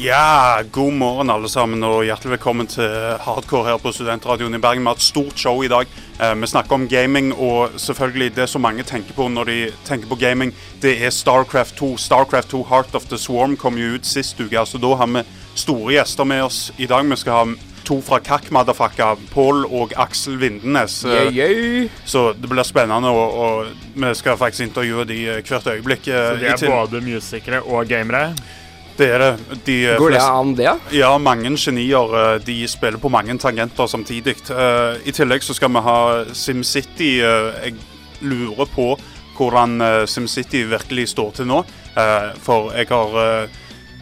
Ja, god morgen alle sammen, og hjertelig velkommen til Hardcore her på Studentradioen i Bergen. Vi har et stort show i dag. Eh, vi snakker om gaming, og selvfølgelig det som mange tenker på når de tenker på gaming, det er Starcraft 2. Starcraft 2 Heart of the Swarm kom jo ut sist uke, så da har vi store gjester med oss i dag. Vi skal ha to fra Kakk Madafakka, Pål og Aksel Vindenes. Yeah, yeah. Så det blir spennende, og, og vi skal faktisk intervjue de eh, hvert øyeblikk. eh, Så de er både musikere og gamere. Det er det. De eh, Går det an, det? ja? Mange genier. eh, De spiller på mange tangenter samtidig. Eh, I tillegg så skal vi ha SimCity. Jeg lurer på hvordan SimCity virkelig står til nå. For jeg har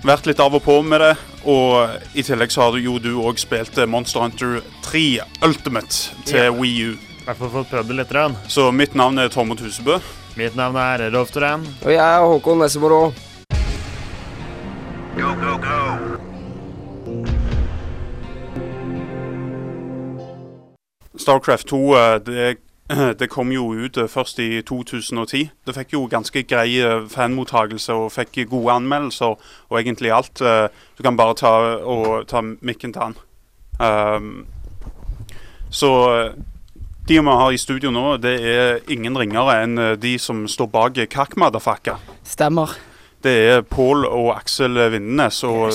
vært litt av og på med det. Og i tillegg så har jo du òg spilt Monster Hunter 3 Ultimate til yeah. Wii U. I hvert fall fått prøvd det litt. Rann. Så mitt navn er Tormod Husebø. Mitt navn er Rolf Duran. Og jeg er Håkon Nessemoro. Starcraft 2 eh, det, det kom jo ut eh, først i 2010. Det fikk jo ganske grei eh, fanmottagelse og fikk gode anmeldelser og egentlig alt. Du kan bare ta, og, ta mikken til han. Um, så de vi har i studio nå, det er ingen ringere enn de som står bak Kakmadafakka. Stemmer. Det er Pål og Aksel Vindenes, og,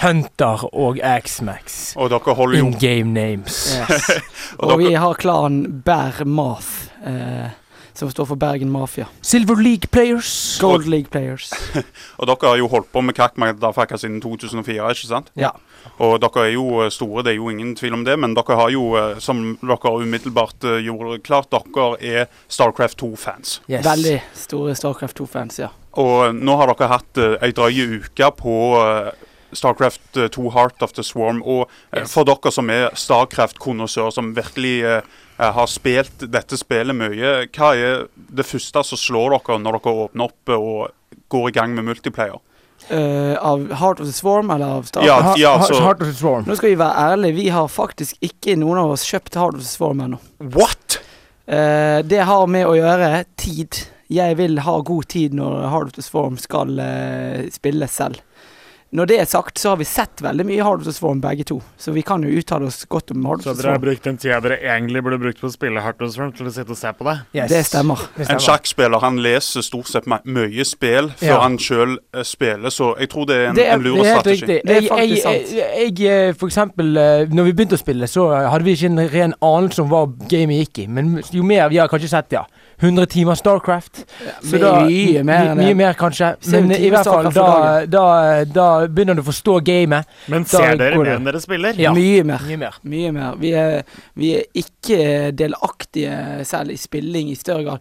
Hunter og X-Max. og dere holder jo In game names. Yes. og Og vi har klanen Bær Math, eh, som står for Bergen Mafia. Silver League players. Gold League Players. og dere har jo holdt på med Kakmadafakka siden 2004, ikke sant? Ja. Og dere er jo eh, store, det er jo ingen tvil om det, men dere har jo, eh, som dere umiddelbart eh, gjorde klart, dere er Starcraft 2-fans. Yes. Veldig store Starcraft 2-fans, ja. Og nå har dere hatt uh, ei drøy uke på uh, Starcraft eh, 2 Heart of the Swarm. Og uh, for dere som er Starcraft-konnoissører, som virkelig eh, eh, har spilt dette spillet mye, hva er det første som slår dere når dere åpner opp eh, og går i gang med multiplayer? Uh, av Heart of the Swarm eller av Star Ja, ja, så- Heart of the Swarm. Nå skal vi være ærlige, vi har faktisk ikke noen av oss kjøpt Heart of the Swarm ennå. What?! Uh, det har med å gjøre tid. Jeg vil ha god tid når Hard of the Swarm skal uh, spilles selv. Når det er sagt, så har vi sett veldig mye Hard of the Swarm begge to, så vi kan jo uttale oss godt om Hard Så of the dere har brukt den tida dere egentlig burde brukt på å spille Heartland til å sitte og se på det? Yes. Det stemmer. Det En stemmer. sjakkspiller han leser stort sett mye spill før Ja. han sjøl spiller, så jeg tror det er en, Det er, en lur det er helt strategi. riktig. Det er Jeg, faktisk jeg, jeg, jeg, eh, for eksempel, eh, når vi begynte å spille, så hadde vi ikke en ren anelse om hva gamet gikk i. Men jo mer vi har kanskje sett, ja. 100 timer Starcraft. Så da- mye mer enn Mye mer, kanskje. Men i hvert fall, da, da, da begynner du å forstå gamet. Men Da ser dere mer det. enn dere spiller? Ja. Mye mer. Mye mer. Mye mer. Vi er, vi er ikke delaktige selv i spilling i større grad.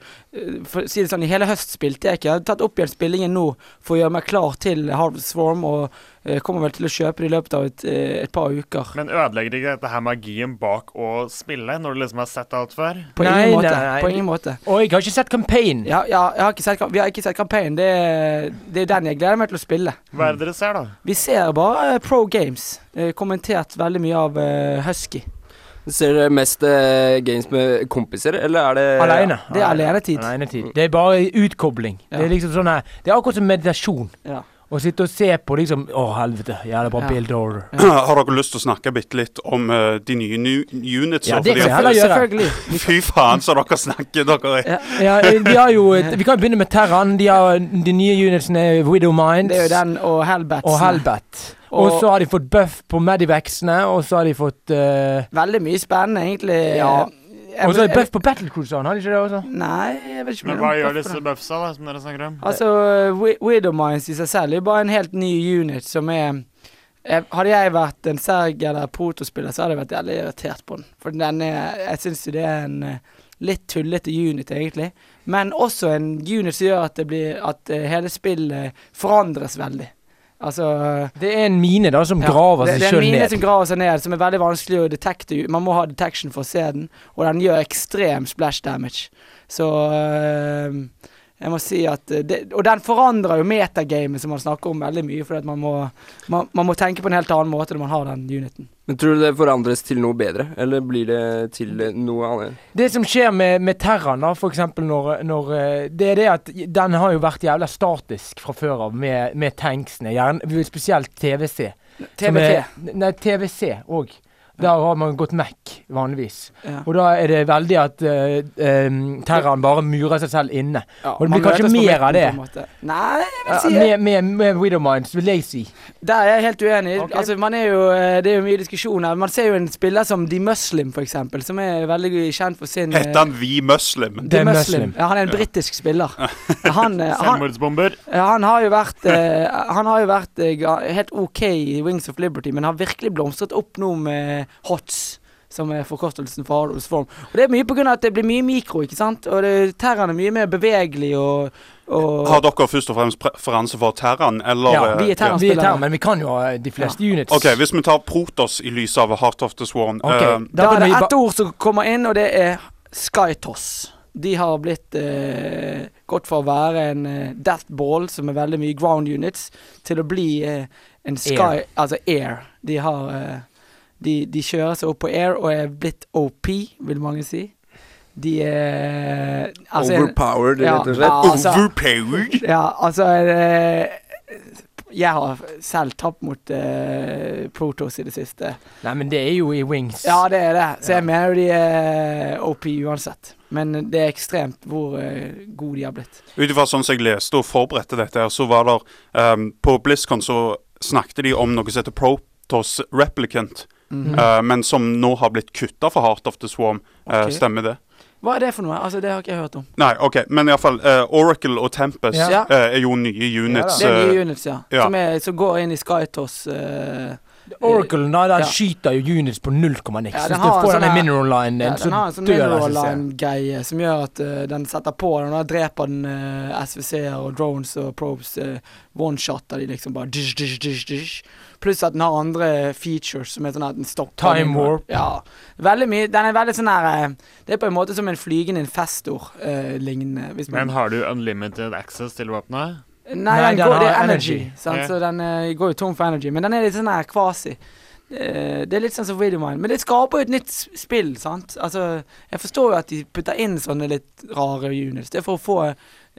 For å si det sånn, I hele høst spilte jeg ikke. Jeg har tatt opp igjen spillingen nå for å gjøre meg klar til Harvest Swarm, og kommer vel til å kjøpe det i løpet av et, eh, et par uker. Men ødelegger ikke dette her magien bak å spille, når du liksom har sett alt før? På Nei, ingen måte. nei, nei. På ingen måte. Og jeg har ikke sett campaign. Ja, ja, jeg har ikke sett, vi har ikke sett campaign. Det, er- det er den jeg gleder meg til å spille. Hva er det dere ser, da? Vi ser bare eh, Pro Games. Eh, kommentert veldig mye av eh, Husky. Ser dere mest eh, games med kompiser, eller er det Alene. Det er alenetid. Alenetid. Det er bare utkobling. Ja. Det er liksom sånn her Det er akkurat som meditasjon. Ja. Å sitte og se på liksom Å, helvete. Jævlig bra Ja. build order. Har dere lyst til å snakke bitte litt om uh, de nye nu units? Ja, det kan heller gjøre. Selvfølgelig. Fy faen, så dere snakker, dere. Ja, Ja, vi har jo et- Vi kan begynne med Terran. De, har, de nye unitsene er Widow Minds Det er jo den og Hellbats. og Hellbat. Og Og- så har de fått buff på Medivexene, og så har de fått uh, Veldig mye spennende, egentlig. Ja. Og så er det jeg- buff på Battlecruiseren, har de ikke det også? Nei, jeg vet ikke Men hva det gjør disse buffsa, da, som dere snakker om? Altså, Wi- Widow Minds i seg selv er bare en helt ny unit som er jeg, Hadde jeg vært en Serg eller protospiller, så hadde jeg vært jævlig irritert på den. For den er Jeg syns jo det er en eh, litt tullete unit, egentlig. Men også en unit som gjør at det blir At eh, hele spillet forandres veldig. Altså Det er en mine da som Ja, graver seg det er sjøl en mine ned. som graver seg ned, som er veldig vanskelig å detekte. Man må ha detection for å se den, og den gjør ekstrem splash damage. Så øh, Jeg må si at eh, det, Og den forandrer jo metagamet som man snakker om veldig mye, fordi at man må, man, man må tenke på en helt annen måte når man har den uniten. Men tror du det forandres til noe bedre, eller blir det til noe annet? Det som skjer med, med Terran, da, for eksempel når, når eh, Det er det at den har jo vært jævla statisk fra før av med, med tanksene. Gjerne, spesielt TVC. TVT. Er- Nei, TVC òg. Der har man gått Mac, vanligvis. Ja. Og da er det veldig at uh, Terran bare murer seg selv inne. Ja, og det blir kanskje mer av det. Nei, jeg vil Ja, si med, med, med vil jeg si. Der er jeg helt uenig. Okay. Altså, man er jo, eh, det er jo mye diskusjon her. Man ser jo en spiller som The Muslim, eksempel, som er veldig kjent for sin Heter han The Muslim? The The Muslim. Muslim. Ja, han er en britisk spiller. Han, eh, han, han har jo vært Han har jo vært helt OK i Wings of Liberty, men har virkelig blomstret opp nå med HOTS. Som er forkortelsen for Hardwoods form. Og det er mye pga. at det blir mye mikro, ikke sant? Og det, Terran er mye mer bevegelig og, og Har dere først og fremst preferanse for terren, eller Ja, eh, vi er Terran. Vi er terren men vi kan jo ha de fleste units. OK, hvis vi tar Protos i lys av Heart of the Sworn okay, uh, Da er det vi ett ord som kommer inn, og det er Skytoss. De har blitt eh, gått fra å være en eh, death ball, som er veldig mye ground units, til å bli eh, en sky Air. Altså air. De har eh, de, de kjører seg opp på air og er blitt OP, vil mange si. De er altså Overpowered, ja, rett og slett. ja, altså, Overpowered? ja, altså eh, Jeg har selv tapt mot uh, Protos i det siste. Nei, men det er jo i Wings. Ja, det er det. Så Ja. jeg mener de er OP uansett. Men det er ekstremt hvor uh, gode de har blitt. Ut ifra sånn som jeg leste og forberedte dette, her, så var det um, På BlizzCon så snakket de om noe som heter Protos Replicant, Mhm. eh, men som nå har blitt kutta fra Heart of the Swarm. Okay. Ok. stemmer det? Hva er det for noe? Altså, Det har ikke jeg hørt om. Nei, OK, men iallfall uh, Oracle og Tempest Ja. uh, er jo nye units. Det er eh, nye units, ja. ja. Som, er, som går inn i Skytoss. Uh, Oracle nei, den Ja. skyter jo units på null komma niks. Ja, Hvis den du har får sånn denne mineral line, ja, den har en sånn mineral line-greie som gjør at uh, den setter på den, og da dreper den uh, SVC-er og drones og probes. Uh, One-shotter de liksom bare dish, dish, dish, dish. Pluss at den har andre features som er sånn at den stopper Time warp. Ja. Veldig mye Den er veldig sånn her eh, Det er på en måte som en flygende infestor eh. Uh, Men har du unlimited access til våpenet? Nei, Nei, den den går, det er energy. energy. Sant? Ja. Så den uh, går jo tom for energy. Men den er litt sånn her kvasi. Uh, det er litt sånn som Videomine. Men det skaper jo et nytt spill, sant. Altså, jeg forstår jo at de putter inn sånne litt rare units. Det er for å få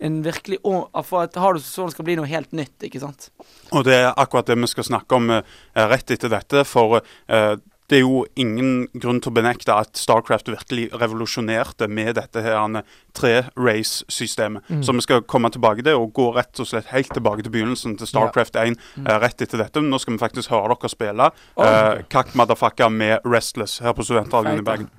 en virkelig For at har du det skal bli noe helt nytt, ikke sant. Og det er akkurat det vi skal snakke om eh, rett etter dette. For eh, det er jo ingen grunn til å benekte at Starcraft virkelig revolusjonerte med dette her tre-race-systemet. Mm. Så vi skal komme tilbake til og gå rett og slett helt tilbake til begynnelsen til Starcraft 1 eh, rett etter dette. Men nå skal vi faktisk høre dere spille Oi. uh, Kakk Madafakka med Restless her på Studentradioen i Bergen.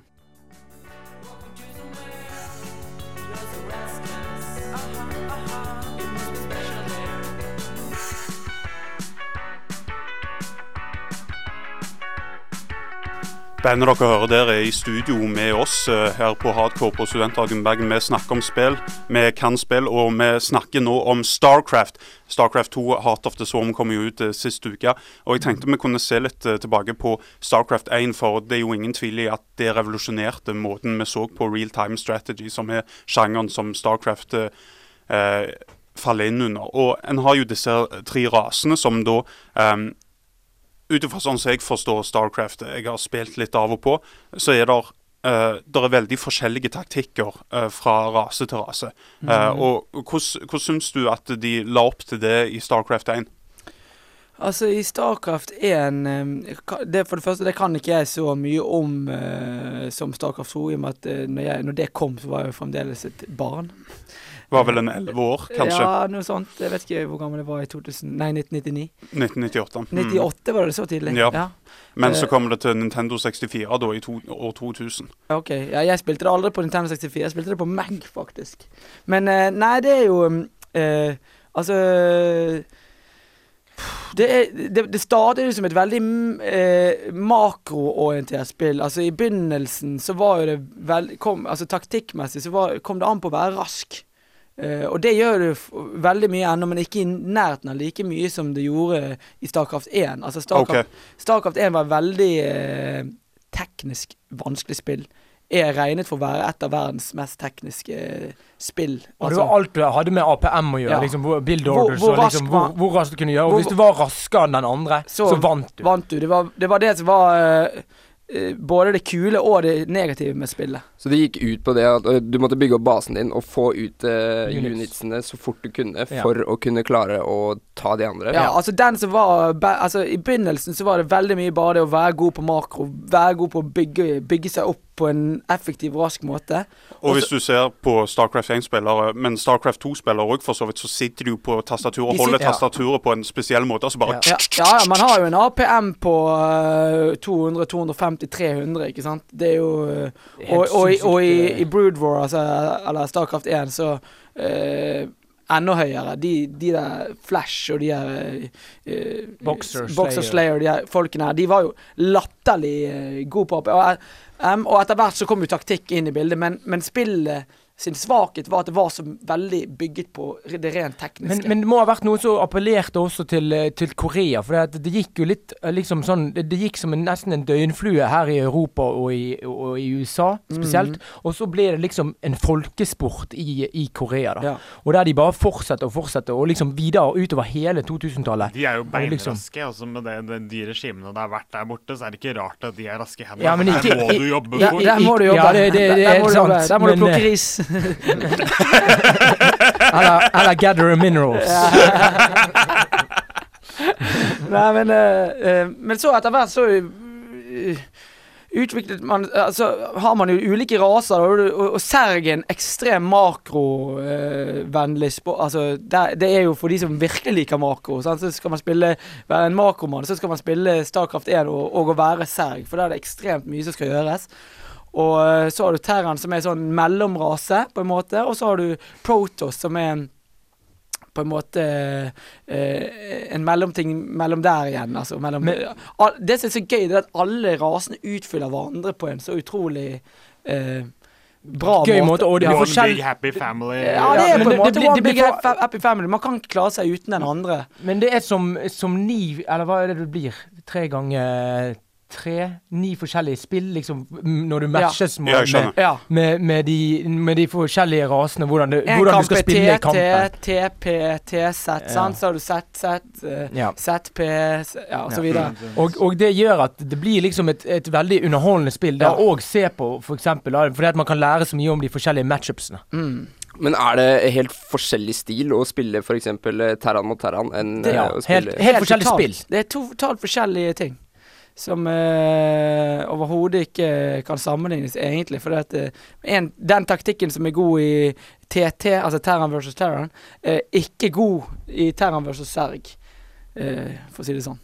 Bandet dere hører der er i studio med oss eh, her på Hardcore på Studenthagen Bergen. Vi snakker om spill, vi kan spill, og vi snakker nå om Starcraft. Starcraft 2, Heart of the Swarm, kom jo ut eh, sist uke. Og jeg tenkte vi kunne se litt eh, tilbake på Starcraft 1, for det er jo ingen tvil i at det revolusjonerte måten vi så på real time strategy, som er sjangeren som Starcraft eh, eh, faller inn under. Og en har jo disse tre rasene som da eh, ut ifra sånn som jeg forstår Starcraft, jeg har spilt litt av og på, så er det uh, er veldig forskjellige taktikker uh, fra rase til rase. Eh, og hvordan syns du at de la opp til det i Starcraft 1? Altså, i Starcraft 1 eh, det, For det første, det kan ikke jeg så mye om eh, som Starcraft 2, i og med at eh, når, jeg, når det kom, så var jeg jo fremdeles et barn. Var vel en elleve år, kanskje? Ja, noe sånt. Jeg vet ikke hvor gammel jeg var i 2000, nei, 1999. 1998. Mm. 98 var det så tidlig? Ja. Men så Eh, kom det til Nintendo 64 da i to, år 2000. Ok, ja, jeg spilte det aldri på Nintendo 64, jeg spilte det på Mac, faktisk. Men eh, nei, det er jo eh, Altså det, er, det, det startet jo som et veldig mm, eh, makroorientert spill. Altså I begynnelsen så var jo det vel, kom, Altså Taktikkmessig så var, kom det an på å være rask. Eh, og det gjør det veldig mye ennå, men ikke i nærheten av like mye som det gjorde i Starcraft 1. Altså Starcraft, okay. Starcraft 1 var veldig eh, teknisk vanskelig spill. er regnet for å være et av verdens mest tekniske eh, spill. Og det Altså, var alt du hadde med APM å gjøre. Ja. liksom Build orders hvor og liksom, hvor, hvor raskt du kunne gjøre. Og hvor- hvis du var raskere enn den andre, så, Så vant du. vant du. Det var, det var det som var eh, både det kule og det negative med spillet. Så det gikk ut på det at du måtte bygge opp basen din og få ut uh, unitsene så fort du kunne Ja. for å kunne klare å ta de andre. Ja, altså den som var Altså I begynnelsen så var det veldig mye bare det å være god på makro. Være god på å bygge, bygge seg opp på en effektiv rask måte. Og hvis du ser på Starcraft 1-spillere, men Starcraft 2-spillere òg, for så vidt, så sitter du på tastaturet og holder sitter- ja. tastaturet på en spesiell måte. Altså bare Ja, ja, ja man har jo en APM på eh, 200, 250, 300, ikke sant. Det er jo eh, Og, og, i- og i, i Brood War, altså, eller Starcraft 1, så uh, enda høyere. De, de der Flash og de der uh, Boxer Boxer Slayer. De der folkene her, de var jo latterlig uh, gode på AP. Eh, og etter hvert så kom jo taktikk inn i bildet, men, men spillet sin svakhet var at det var så veldig bygget på det rent tekniske. Men, men det må ha vært noe som appellerte også til, eh, til Korea. For det, det gikk jo litt eh, liksom sånn Det, det gikk som en, nesten en døgnflue her i Europa og i, og i USA spesielt. Mm. Og så ble det liksom en folkesport i, i Korea, da. Ja. Og der de bare fortsetter og fortsetter, og liksom videre utover hele 2000-tallet. De er jo beinraske. liksom-. Også med det, det, de regimene det har vært der borte, så er det ikke rart at de er raske i hendene. Ja, men Der må du jobbe Ja, der må du jobbe. Ja, det- det- det er helt sant. Der må du plukke eh, ris. Eller, eller gather minerals. Nei, men uh, eh, Men så etter hvert så uh, utviklet man Altså har man jo ulike raser, og, og, og en ekstrem makrovennlig sport. Altså, det, det er jo for de som virkelig liker makro. Sant? Så skal man spille være en makromann, så skal man spille Starcraft 1 og, og å være Serg, for da er det ekstremt mye som skal gjøres. Og eh, så har du Terran, som er sånn mellomrase, på en måte. Og så har du Protoss, som er en på en måte eh, en mellomting mellom der igjen. Altså, mellom, Men- all, det som er så gøy, det er at alle rasene utfyller hverandre på en så utrolig eh, bra Gøy måte. måte, og det blir One forskjell- big happy family. Ja, det er på en det- måte det blir- one det blir big for- happy family. Man kan ikke klare seg uten den andre. Men det er som, som ni Eller hva er det det blir? Tre ganger tre? Ni forskjellige spill, liksom, når du matches med, Ja, Med. Ja. med, med, de, med de forskjellige rasene. Hvordan, det, hvordan du skal spille i kampen. TP, TZ, Ja. sant? Så har du ZZ, eh, ZP, s- ja, og så videre. Og, og det gjør at det blir liksom et, et veldig underholdende spill. Der Ja. òg se på, for eksempel, fordi at man kan lære så mye om de forskjellige matchupsene. Mm. Men er det helt forskjellig stil å spille f.eks. Terran mot Terran enn Det- eh, Ja, å helt, spille helt forskjellige totalt. spill. Det er to totalt forskjellige ting. Som eh, overhodet ikke kan sammenlignes, egentlig. For at, eh, en, den taktikken som er god i TT, altså Terran versus Terran, er ikke god i Terran versus Serg, eh, for å si det sånn.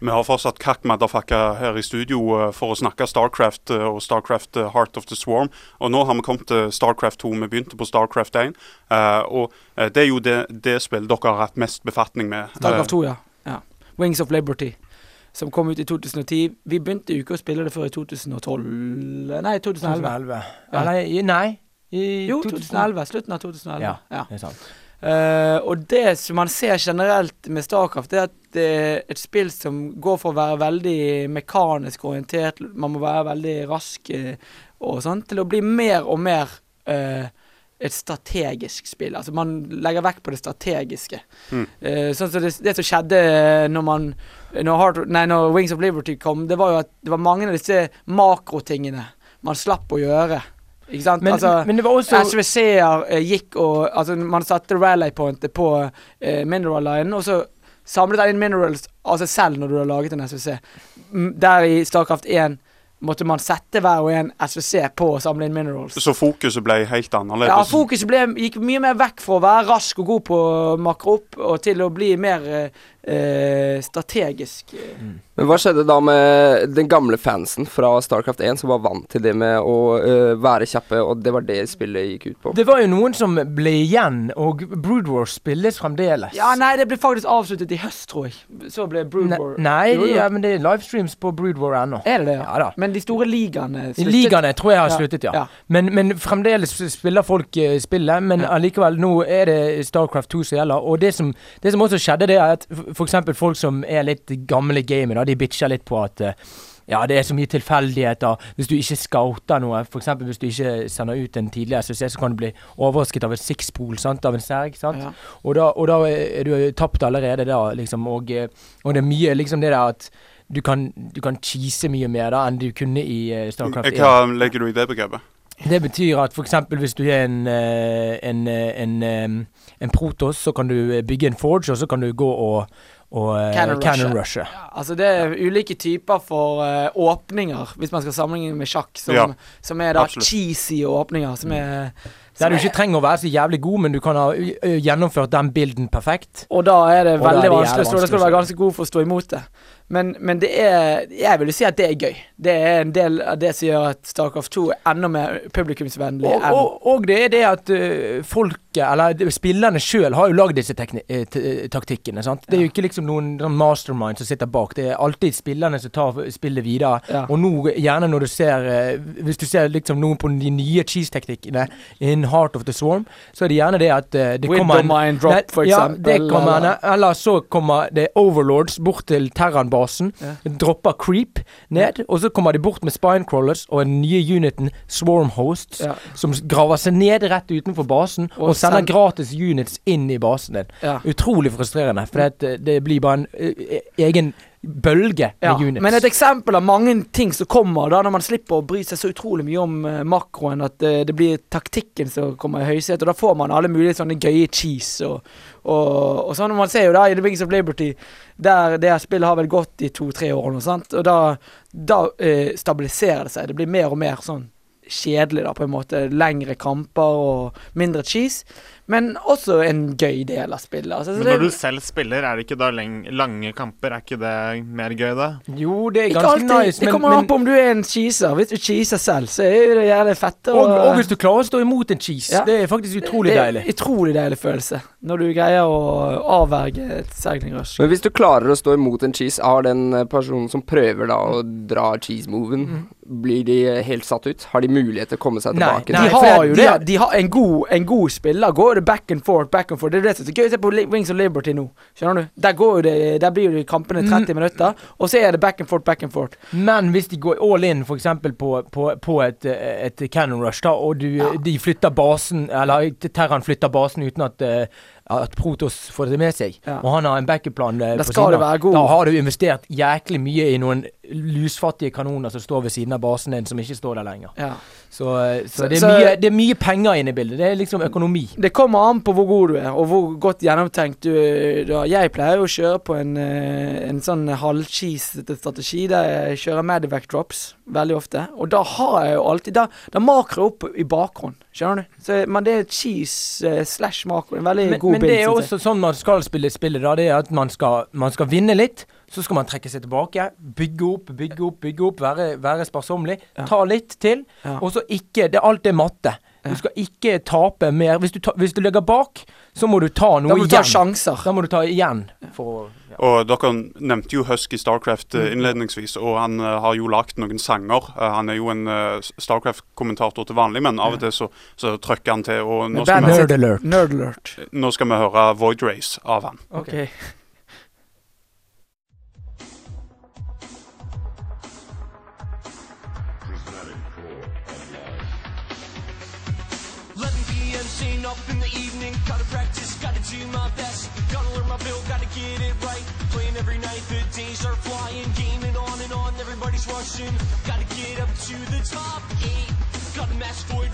Vi har fortsatt Kakk Motherfucker her i studio eh, for å snakke Starcraft eh, og Starcraft eh, Heart of the Swarm. Og nå har vi kommet til Starcraft 2. Vi begynte på Starcraft 1. eh, og det er jo det, det spillet dere har hatt mest befatning med. Starcraft Eh, 2, ja. ja. Wings of Liberty. Som kom ut i 2010. Vi begynte ikke å spille det før i 2012 Nei, 2011. 2011. Ja. Eller nei. I Jo, 2000. 2011. Slutten av 2011. Ja. ja. Det er sant. Eh, og det som man ser generelt med Starcraft, det er at det er et spill som går for å være veldig mekanisk orientert. Man må være veldig rask eh, og sånn, til å bli mer og mer uh, et strategisk spill. Altså man legger vekk på det strategiske. Mm. Uh, sånn som det, det som skjedde når man når, Heart, nei, når Wings of Liberty kom, det var jo at det var mange av disse makrotingene man slapp å gjøre. Ikke sant? Men, altså, men det var også SVC-er eh, gikk og Altså, man satte rally pointet på eh, mineral line, og så samlet den inn minerals av seg selv når du har laget en SVC. Der i Starcraft 1 måtte man sette hver og en SVC på å samle inn minerals. Så fokuset ble helt annerledes. Ja, fokuset ble, gikk mye mer vekk fra å være rask og god på å makre opp, og til å bli mer eh, eh, strategisk. Mm. Men hva skjedde da med den gamle fansen fra Starcraft 1 som var vant til det med å uh, være kjappe, og det var det spillet gikk ut på? Det var jo noen som ble igjen, og Brood Wars spilles fremdeles. Ja, nei, det ble faktisk avsluttet i høst, tror jeg. Så ble Brood Ne War nei, Jo, jo. ja, men det er livestreams på Brood War ennå. Er det det, ja? Ja da. Men de store ligaene sluttet. Ligaene tror jeg har Ja, sluttet, ja. ja. Men, men fremdeles spiller folk uh, spillet. Men Ja. allikevel, nå er det Starcraft 2 som gjelder. Og det som, det som også skjedde, det er at f- for eksempel folk som er litt gamle i gamet, da, de bitcher litt på at eh, ja, det er så mye tilfeldigheter. Hvis du ikke scouter noe, f.eks. hvis du ikke sender ut en tidlig SSC, så kan du bli overrasket av en sixpool, sant, av en serg. sant? Ja. Og, da, og da er du tapt allerede, da, liksom. Og, eh, og det er mye liksom det der at du kan, du kan cheese mye mer da enn du kunne i eh, Starcraft 1. Hva legger du i det begrepet? Det betyr at f.eks. hvis du er en, eh, en, eh, en, en Protos, så kan du eh, bygge en Forge, og så kan du gå og, og Cannon Cannon rushe. Ja, altså Det er ulike typer for uh, åpninger, hvis man skal sammenligne med sjakk, som, Ja, som er da absolutt. cheesy åpninger. Som er Der du er- ikke trenger å være så jævlig god, men du kan ha gjennomført den bilden perfekt. Og da er det veldig vanskelig å stå. Da skal du være ganske god for å stå imot det. Men, men det er Jeg vil jo si at det er gøy. Det er en del av det som gjør at Starcraft 2 er enda mer publikumsvennlig Og, og, og det er det at uh, folket, eller spillerne sjøl, har jo lagd disse eh, eh, taktikkene. sant? Det er jo ikke liksom noen mastermind som sitter bak. Det er alltid spillerne som tar spillet videre. Ja. Og nå, gjerne når du ser uh, Hvis du ser liksom noen på de nye cheese-teknikkene in Heart of the Swarm, så er det gjerne det at uh, det kommer en Drop, Nei, for ja, eksempel. det kommer eller- eller så kommer det Overlords bort til Terran-basen. Ja. Dropper Creep ned, og så kommer de bort med Spinecrawlers og den nye uniten Swarm Hosts, Ja. som graver seg ned rett utenfor basen og, Og sender send- gratis units inn i basen din. Utrolig frustrerende, for det, det blir bare en e- egen bølge Ja, med units. men et eksempel av mange ting som kommer da når man slipper å bry seg så utrolig mye om uh, makroen, at uh, det blir taktikken som kommer i høysetet. Og da får man alle mulige sånne gøye cheese og, og, og sånn. Man ser jo da i The Wings of Liberty, der det spillet har vel gått i to-tre år nå, sant. Og da, da uh, stabiliserer det seg. Det blir mer og mer sånn kjedelig, da, på en måte. Lengre kamper og mindre cheese. Men også en gøy del av spillet. Altså, men Men det- når du selv spiller, er det ikke da lange kamper? Er ikke det mer gøy, da? Jo, det er ganske alltid. nice, det men, kommer an på om du er en cheeser. Hvis du cheeser selv, så er det gjerne fett. og, og hvis du klarer å stå imot en cheese. Ja. Det er faktisk utrolig det er deilig. Utrolig deilig følelse. Når du greier å avverge et seigling-rush. Men hvis du klarer å stå imot en cheese, har den personen som prøver da å dra cheese-moven, blir de helt satt ut? Har de mulighet til å komme seg tilbake? nei. De har jo de det. har- De har en god, en god spiller. Går det back and forth, back and forth. Det er det som er så gøy å se på Wings of Liberty nå. Skjønner du? Der, går det, der blir jo kampene 30 minutter, og så er det back and forth, back and forth. Men hvis de går all in f.eks. På, på, på et, et cannon rush, da, og du, Ja. de flytter basen Eller Terran flytter basen uten at, eh, at Protos får det med seg, Ja. og han har en backup-plan eh, da har du investert jæklig mye i noen lusfattige kanoner som står ved siden av basen din, som ikke står der lenger. Ja. Så, eh, så, Så- det, er så- mye, det er mye penger inne i bildet. Det er liksom økonomi. Det kommer an på hvor god du er, og hvor godt gjennomtenkt du er. Jeg pleier å kjøre på en, eh, en sånn halvcheesete strategi der jeg kjører medivac drops veldig ofte. Og da har jeg jo alltid Da, da jeg opp i bakgrunnen, skjønner du. Så, men det er cheese eh, slash makro. En veldig Men, god men bild. det er også sånn man skal spille spillet. da Det er at man skal, man skal vinne litt. Så skal man trekke seg tilbake. Bygge opp, bygge opp, bygge opp. Være, være sparsommelig. Ja. Ta litt til. Ja. Og så ikke det, Alt er matte. Ja. Du skal ikke tape mer. Hvis du, ta, hvis du ligger bak, så må du ta noe igjen. Da må du ta sjanser. Da må du ta igjen. For å ja. Og dere nevnte jo Husky Starcraft Mm. eh, innledningsvis, og han uh, har jo lagt noen sanger. Uh, han er jo en uh, Starcraft-kommentator til vanlig, men av og til så, så trykker han til. Og nå skal, vi, nå skal vi høre Void Race av han. Ok. Gotta get up to the top eight. Gotta match Void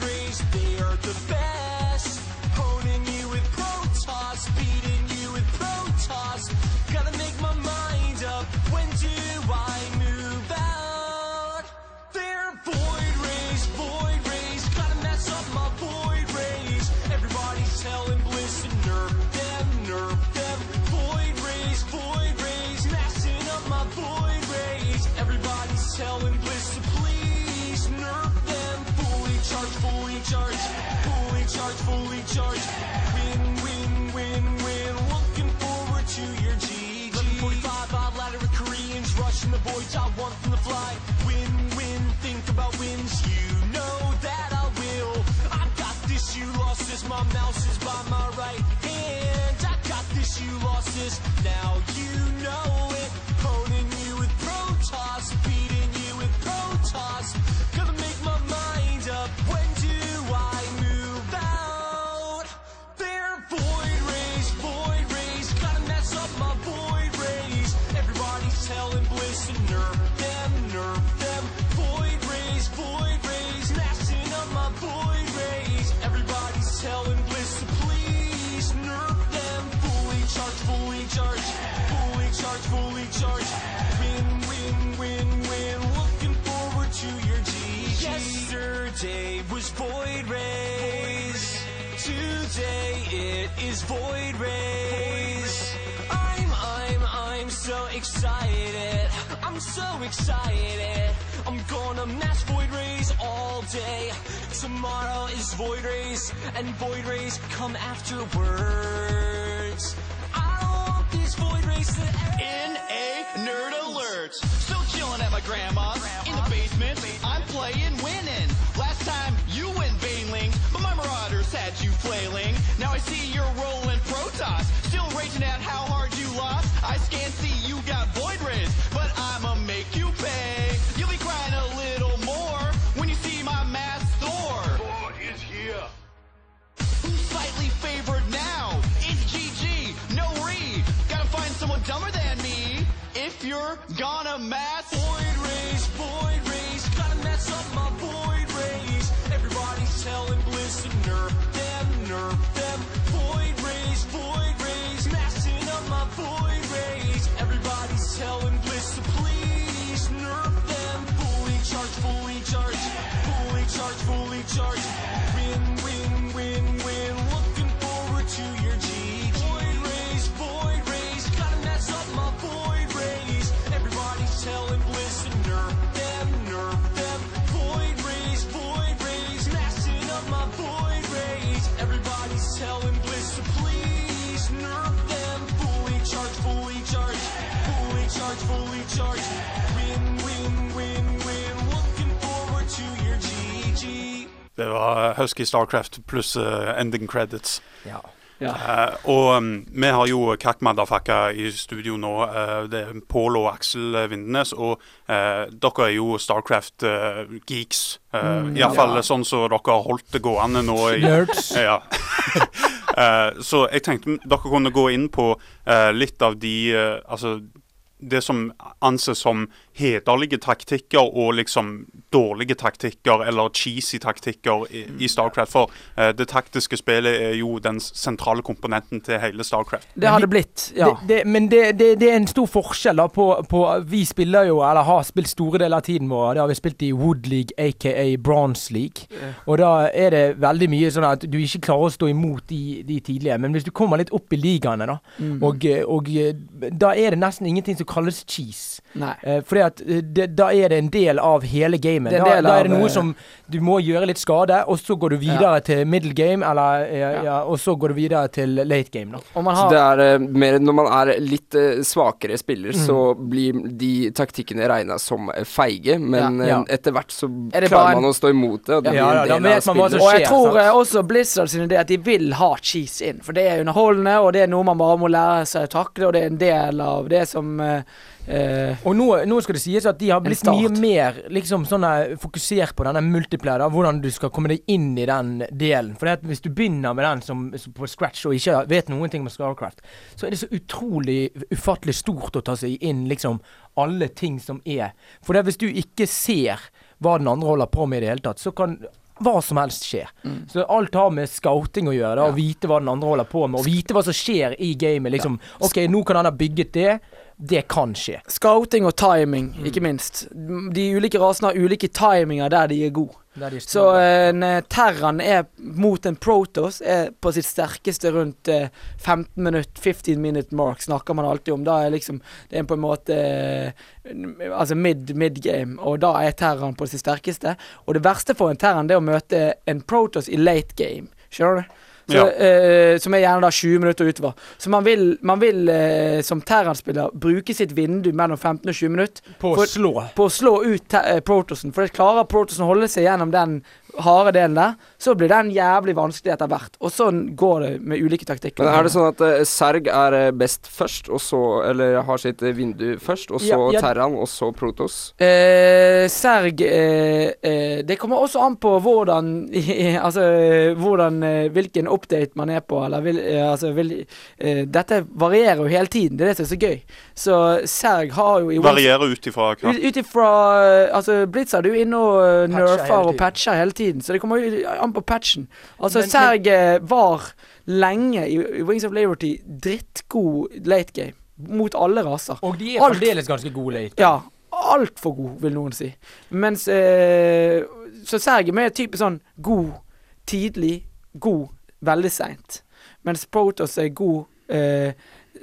Now so excited. I'm gonna mash void rays all day. Tomorrow is void rays, and void rays come afterwards. I don't want these void rays to end. NA Nerd Alert. Still chilling at my grandma's in the basement. I'm playing winning. Last time you went Baneling, but my marauders had you flailing. Now I see you're rolling Protoss. Still raging at how hard you lost. I scan see you got Void Rays, Det var Husky Starcraft pluss uh, ending credits. Ja. Eh, og um, vi har jo Kakk Madafakka i studio nå. Uh, det er Pål og Aksel Vindenes. Og uh, dere er jo Starcraft-geeks. Uh, Iallfall ja. sånn som dere har holdt det gående nå. i Nerds. Ja. Eh, så jeg tenkte dere kunne gå inn på eh, litt av de eh, Altså det som anses som hederlige taktikker og liksom dårlige taktikker eller cheesy taktikker i, i Starcraft. For uh, det taktiske spillet er jo den sentrale komponenten til hele Starcraft. Det har det blitt, ja. Det, det, men det, det, det er en stor forskjell da på, på Vi spiller jo, eller har spilt store deler av tiden vår, det har vi spilt i Wood League, aka Bronze League. Og da er det veldig mye sånn at du ikke klarer å stå imot de, de tidlige. Men hvis du kommer litt opp i ligaene, da, Mm. og, og eh, da er det nesten ingenting som kalles cheese. Eh, fordi at eh, det, Da er det en del av hele gamet. Da, da er det noe eh, som du må gjøre litt skade, og så går du videre til middle game, eller, eh, ja. Ja. og så går du videre til late game. da. Og man Så har det er eh, mer når man er litt svakere spiller, Mm. så blir de taktikkene regna som feige, men Ja. etter hvert så Er bare klarer man å stå imot det. Og det Ja, blir da- en del vet av man hva som spillet. Og jeg tror sant? også Blizzard sin idé at de vil ha cheese inn. For det er underholdende, og det er noe man bare må lære seg å takle, og det er en del av det som eh, eh, Og nå, nå skal det sies at de har blitt mye mer liksom sånn eh, fokusert på denne multiplayer, da, hvordan du skal komme deg inn i den delen. For hvis du begynner med den som, som på scratch og ikke vet noen ting om Starcraft, så er det så utrolig ufattelig stort å ta seg inn liksom alle ting som er. For hvis du ikke ser hva den andre holder på med i det hele tatt, så kan hva som helst skje. Så alt har med scouting å gjøre. Da, Å vite hva den andre holder på med, og vite hva som skjer i gamet. Liksom, OK, nå kan han ha bygget det. Det kan skje. Scouting og timing, Mm. ikke minst. De ulike rasene har ulike timinger der de er gode. De Så en eh, Terran er mot en Protos er på sitt sterkeste rundt eh, 15 minutt, 15 minute mark snakker man alltid om. Da er liksom Det er på en måte eh, Altså mid, mid game, og da er Terran på sitt sterkeste. Og det verste for en Terran det er å møte en Protos i late game. Skjønner du? Så, Ja. eh, som er gjerne da 20 minutter utover. Så man vil, man vil eh, som Terran-spiller bruke sitt vindu mellom 15 og 20 minutter På å slå. på å slå ut eh, Protossen. For det klarer Protosen å holde seg gjennom den harde delen der, så blir den jævlig vanskelig etter hvert. Og sånn går det med ulike taktikker. Men er det sånn at uh, Serg er eh, best først, og så Eller har sitt eh, vindu først, og så Ja, ja. Terran, og så Protos? Uh, Serg uh, eh, Det kommer også an på hvordan Altså hvordan Hvilken update man er på, eller vil, altså vil, Dette varierer jo hele tiden. Det er det som er så gøy. Så Serg har jo i Varierer ut ifra hva. Ut ifra Altså, Blitz er jo inne og nerfer og patcher hele tiden, så det kommer an på patchen. Altså, Men- Serg var lenge i, i Wings of Liberty drittgod late game mot alle raser. Og de er Alt- fremdeles ganske gode late. Ja, altfor god, vil noen si. Mens eh, Så Serg er mer type sånn god tidlig, god veldig seint. Mens Protos er god eh,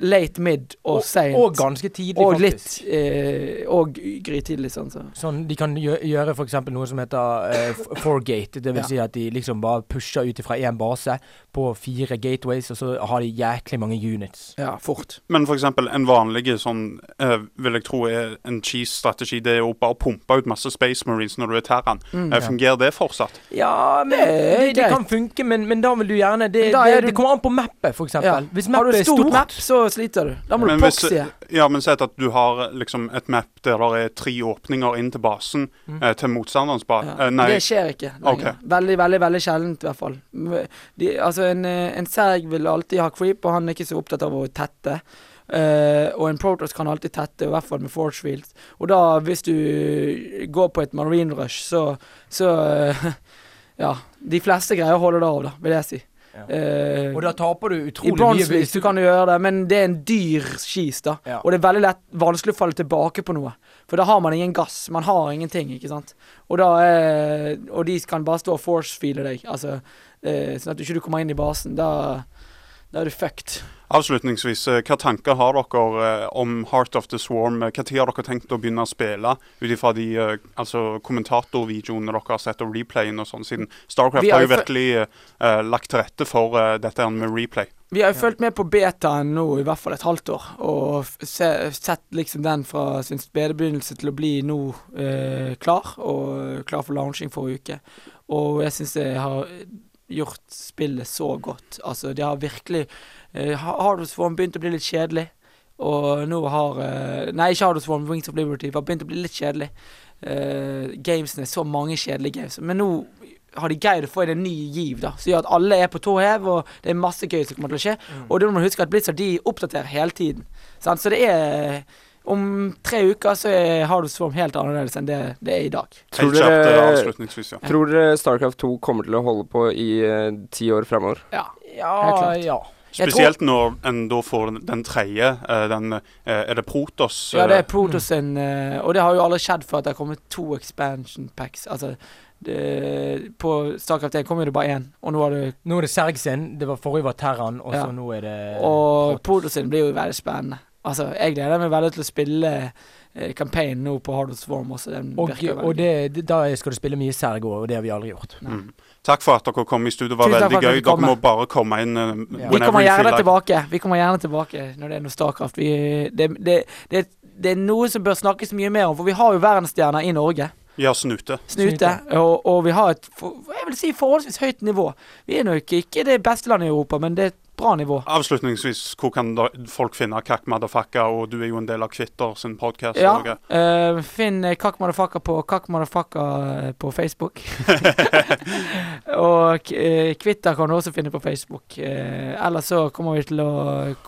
late mid og, seint. Og ganske tidlig, Og litt eh, Og grytidlig, sånn. Så. Sånn, De kan gjø gjøre f.eks. noe som heter eh, f- foregate. Det vil Ja. si at de liksom bare pusher ut fra én base på fire gateways, og så har de jæklig mange units. Ja, fort. Men for eksempel en vanlig sånn, eh, vil jeg tro er en cheese-strategi, det er jo bare å pumpe ut masse Space Marines når du er Terran. Mm. Eh, fungerer det fortsatt? Ja, men Det det, det kan funke, men, men da vil du gjerne Det, det, du- det kommer an på mappet, f.eks. Ja. Hvis Har du mappet et er stort stort map, så sliter du. Da må Men du proxye. Ja, men sett at du har liksom et map der det er tre åpninger inn til basen, eh, til motstanderens base. Mm. Ja. Eh, nei, Det skjer ikke Okay. Veldig, veldig veldig sjeldent, i hvert fall. De, altså, en, eh, en Serg vil alltid ha creep, og han er ikke så opptatt av å tette. Uh, og en Protoss kan alltid tette, i hvert fall med force fields. Og da, hvis du går på et marine rush, så, så uh, Ja. De fleste greier å holde det av, da, vil jeg si. Ja. Eh, Og da taper du utrolig mye. Brunswick så kan du gjøre det, men det er en dyr skis, da. Ja. Og det er veldig lett vanskelig å falle tilbake på noe. For da har man ingen gass. Man har ingenting, ikke sant. Og da er Og de kan bare stå og force-feele deg, altså. Eh, sånn at du ikke kommer inn i basen. Da, da er du fucked. Avslutningsvis, eh, hva tanker har dere eh, om Heart of the Swarm? Hva tid har dere tenkt å begynne å spille, ut ifra de eh, altså, kommentatorvideoene dere har sett, og replayen og sånn, siden Starcraft har jo jo virkelig uh, lagt til rette for uh, dette med replay. Vi har jo fulgt med på betaen nå i hvert fall et halvt år, og se, sett liksom den fra sin spede begynnelse til å bli nå eh, klar, og klar for launching forrige uke. Og jeg syns det har gjort spillet så godt. Altså, det har virkelig uh, Hardware begynt å bli litt kjedelig. Og nå har uh, Nei, ikke Hardware Swarm, Wings of Liberty. Har begynt å bli litt kjedelig. Uh, gamesene, så mange kjedelige games. Men nå har de greid å få inn en ny giv, da. Som gjør at alle er på tå hev, og det er masse gøy som kommer til å skje. Og da må huske at Blizzard de oppdaterer hele tiden. Sant? Så det er Om tre uker så er Hardware Swarm helt annerledes enn det det er i dag. Tror Helt eh, dere, ja. tror dere Starcraft 2 kommer til å holde på i uh, ti år fremover? Ja. Ja, Helt klart. ja. Spesielt når en da får den- den tredje. eh, den eh, Er det Protos? Ja, det er Protos sin Og det har jo aldri skjedd før at det har kommet to expansion packs. Altså det, På Starcraft 1 kom jo det bare én, og nå har det Nå er det Serg sin, det var forrige var Terran, og så Ja. nå er det Og. Protoss sin blir jo veldig spennende. Altså, jeg gleder meg veldig til å spille eh, campaign nå på Hardware Swarm også. Den Og, og det, da skal du spille mye Sergo, og det har vi aldri gjort. Mm. Takk for at dere kom i studio. Det var Tusen veldig gøy. dere må bare komme inn Uh, Ja. Vi kommer gjerne like. tilbake. Vi kommer gjerne tilbake når det er noe Starcraft. Vi, det, det, det, det er noe som bør snakkes mye mer om, for vi har jo verdensstjerner i Norge. Vi har Snute. Snute. Og, og vi har et for, jeg vil si forholdsvis høyt nivå. Vi er nok ikke det beste landet i Europa, men det er et bra nivå. Avslutningsvis, hvor kan da folk finne Kakk Madafakka? Og du er jo en del av Kvitter sin podkast. Ja. uh, finn eh, Kakk Madafakka på Kakk Madafakka eh, på Facebook. og uh, Kvitter kan du også finne på Facebook. Uh, ellers så kommer vi til å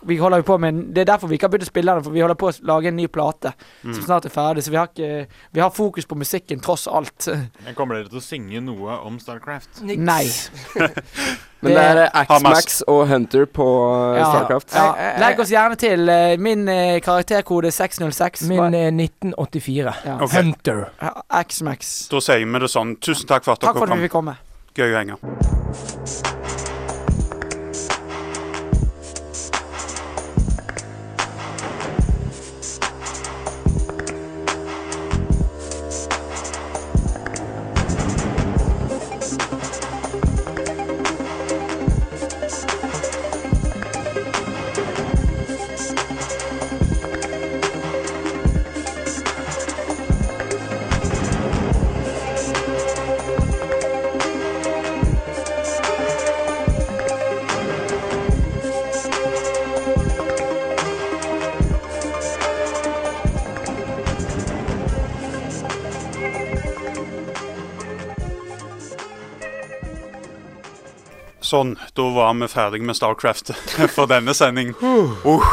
Vi holder jo på med Det er derfor vi ikke har begynt å spille den, for vi holder på å lage en ny plate Mm. som snart er ferdig. Så vi har, ikke, vi har fokus på musikken tross alt. Men Kommer dere til å synge noe om Starcraft? Nei. Men det er X-Max Axmax og Hunter på eh, Ja. Starcraft. Ja, legg oss gjerne til. eh, min eh, karakterkode er 606. Min er 1984. Ja. Okay. Hunter. X-Max. Da sier vi det sånn. Tusen takk for at Takk dere for at kom. vi fikk komme. Gøy å henge. Sånn, da var vi ferdig med Starcraft for denne sending. Uh,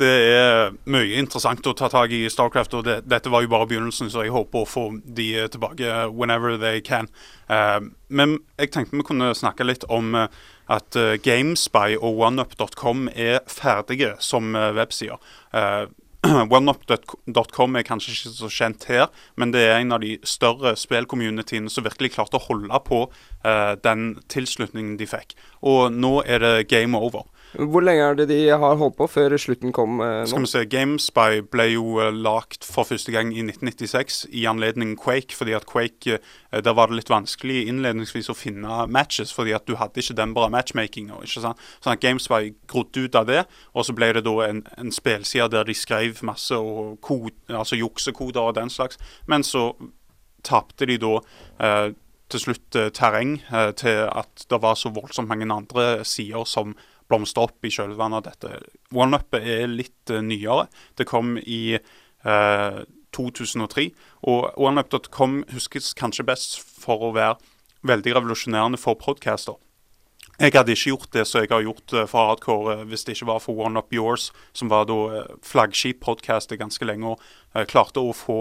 det er mye interessant å ta tak i Starcraft, og det, dette var jo bare begynnelsen, så jeg håper å få de tilbake whenever they can. Uh, men jeg tenkte vi kunne snakke litt om uh, at eh, Gamespy og OneUp.com er ferdige som websider. OneUp.com er kanskje ikke så kjent her, men det er en av de større spillcommunityene som virkelig klarte å holde på eh, den tilslutningen de fikk. Og nå er det game over. Hvor lenge er det de har holdt på før slutten kom eh, Skal vi se, GameSpy ble jo uh, lagt for første gang i 1996 i anledning Quake, fordi at Quake eh, der var det litt vanskelig innledningsvis å finne matches, fordi at du hadde ikke den bra matchmakinga. Sånn at GameSpy grodde ut av det, og så ble det da en, en spillside der de skrev masse og kod, altså juksekoder og den slags, men så tapte de da eh, til slutt eh, terreng eh, til at det var så voldsomt mange andre sider som blomstra opp i kjølvannet av dette. OneUp er litt uh, nyere. Det kom i uh, 2003. Og OneUp.com huskes kanskje best for å være veldig revolusjonerende for podcaster. Jeg hadde ikke gjort det som jeg har gjort eh, for Hardcore eh, hvis det ikke var for One Up Yours, som var da eh, flaggskip-podkastet ganske lenge, og eh, klarte å få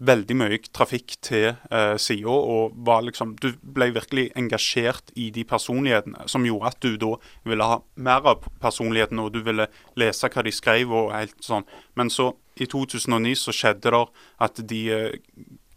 veldig mye trafikk til eh, sida, og var liksom Du ble virkelig engasjert i de personlighetene, som gjorde at du da ville ha mer av personligheten, og du ville lese hva de skrev og helt sånn. Men så, i 2009, så skjedde det at de eh,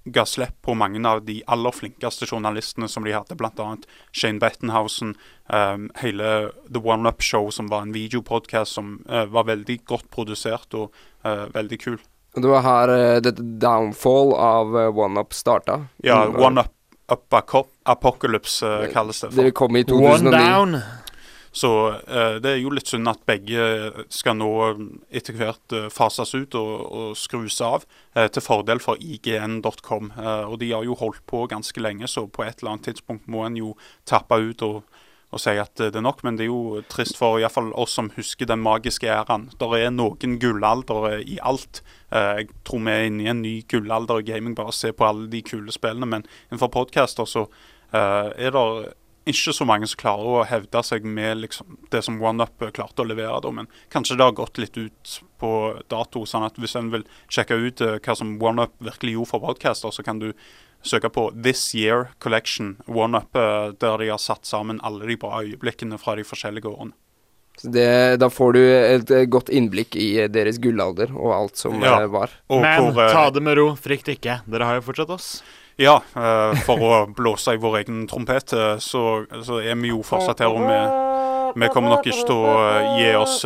ga slipp på mange av de aller flinkeste journalistene som de hadde, bl.a. Shane Bettenhausen, um, hele The One Up Show, som var en videopodkast som uh, var veldig godt produsert og uh, veldig kul. Det var her uh, dette downfall av uh, OneUp starta. Ja, OneUp One Up, up Apocalypse uh, kalles det. for. Det kom i One 2009. down. Så uh, det er jo litt synd at begge skal nå etter hvert uh, fases ut og, og skrus av, uh, til fordel for ign.com. Uh, og de har jo holdt på ganske lenge, så på et eller annet tidspunkt må en jo tappe ut og, og si at uh, det er nok. Men det er jo trist for iallfall oss som husker den magiske æraen. Der er noen gullaldere i alt. Uh, jeg tror vi er inne i en ny gullalder i gaming, bare se på alle de kule spillene. Men innenfor podcaster så er det ikke så mange som klarer å hevde seg med liksom, det som OneUp klarte å levere. Da. Men kanskje det har gått litt ut på dato. sånn at Hvis en vil sjekke ut eh, hva som OneUp virkelig gjorde for podcaster, så kan du søke på This Year Collection OneUp, eh, der de har satt sammen alle de bra øyeblikkene fra de forskjellige årene. Så det, da får du et eh, godt innblikk i eh, deres gullalder og alt som Ja. var. Og Men hvor, ta det med ro, frykt ikke. Dere har jo fortsatt oss. Ja, eh, for å blåse i vår egen trompet, så, så er vi jo fortsatt her. Og vi, vi kommer nok ikke til å gi oss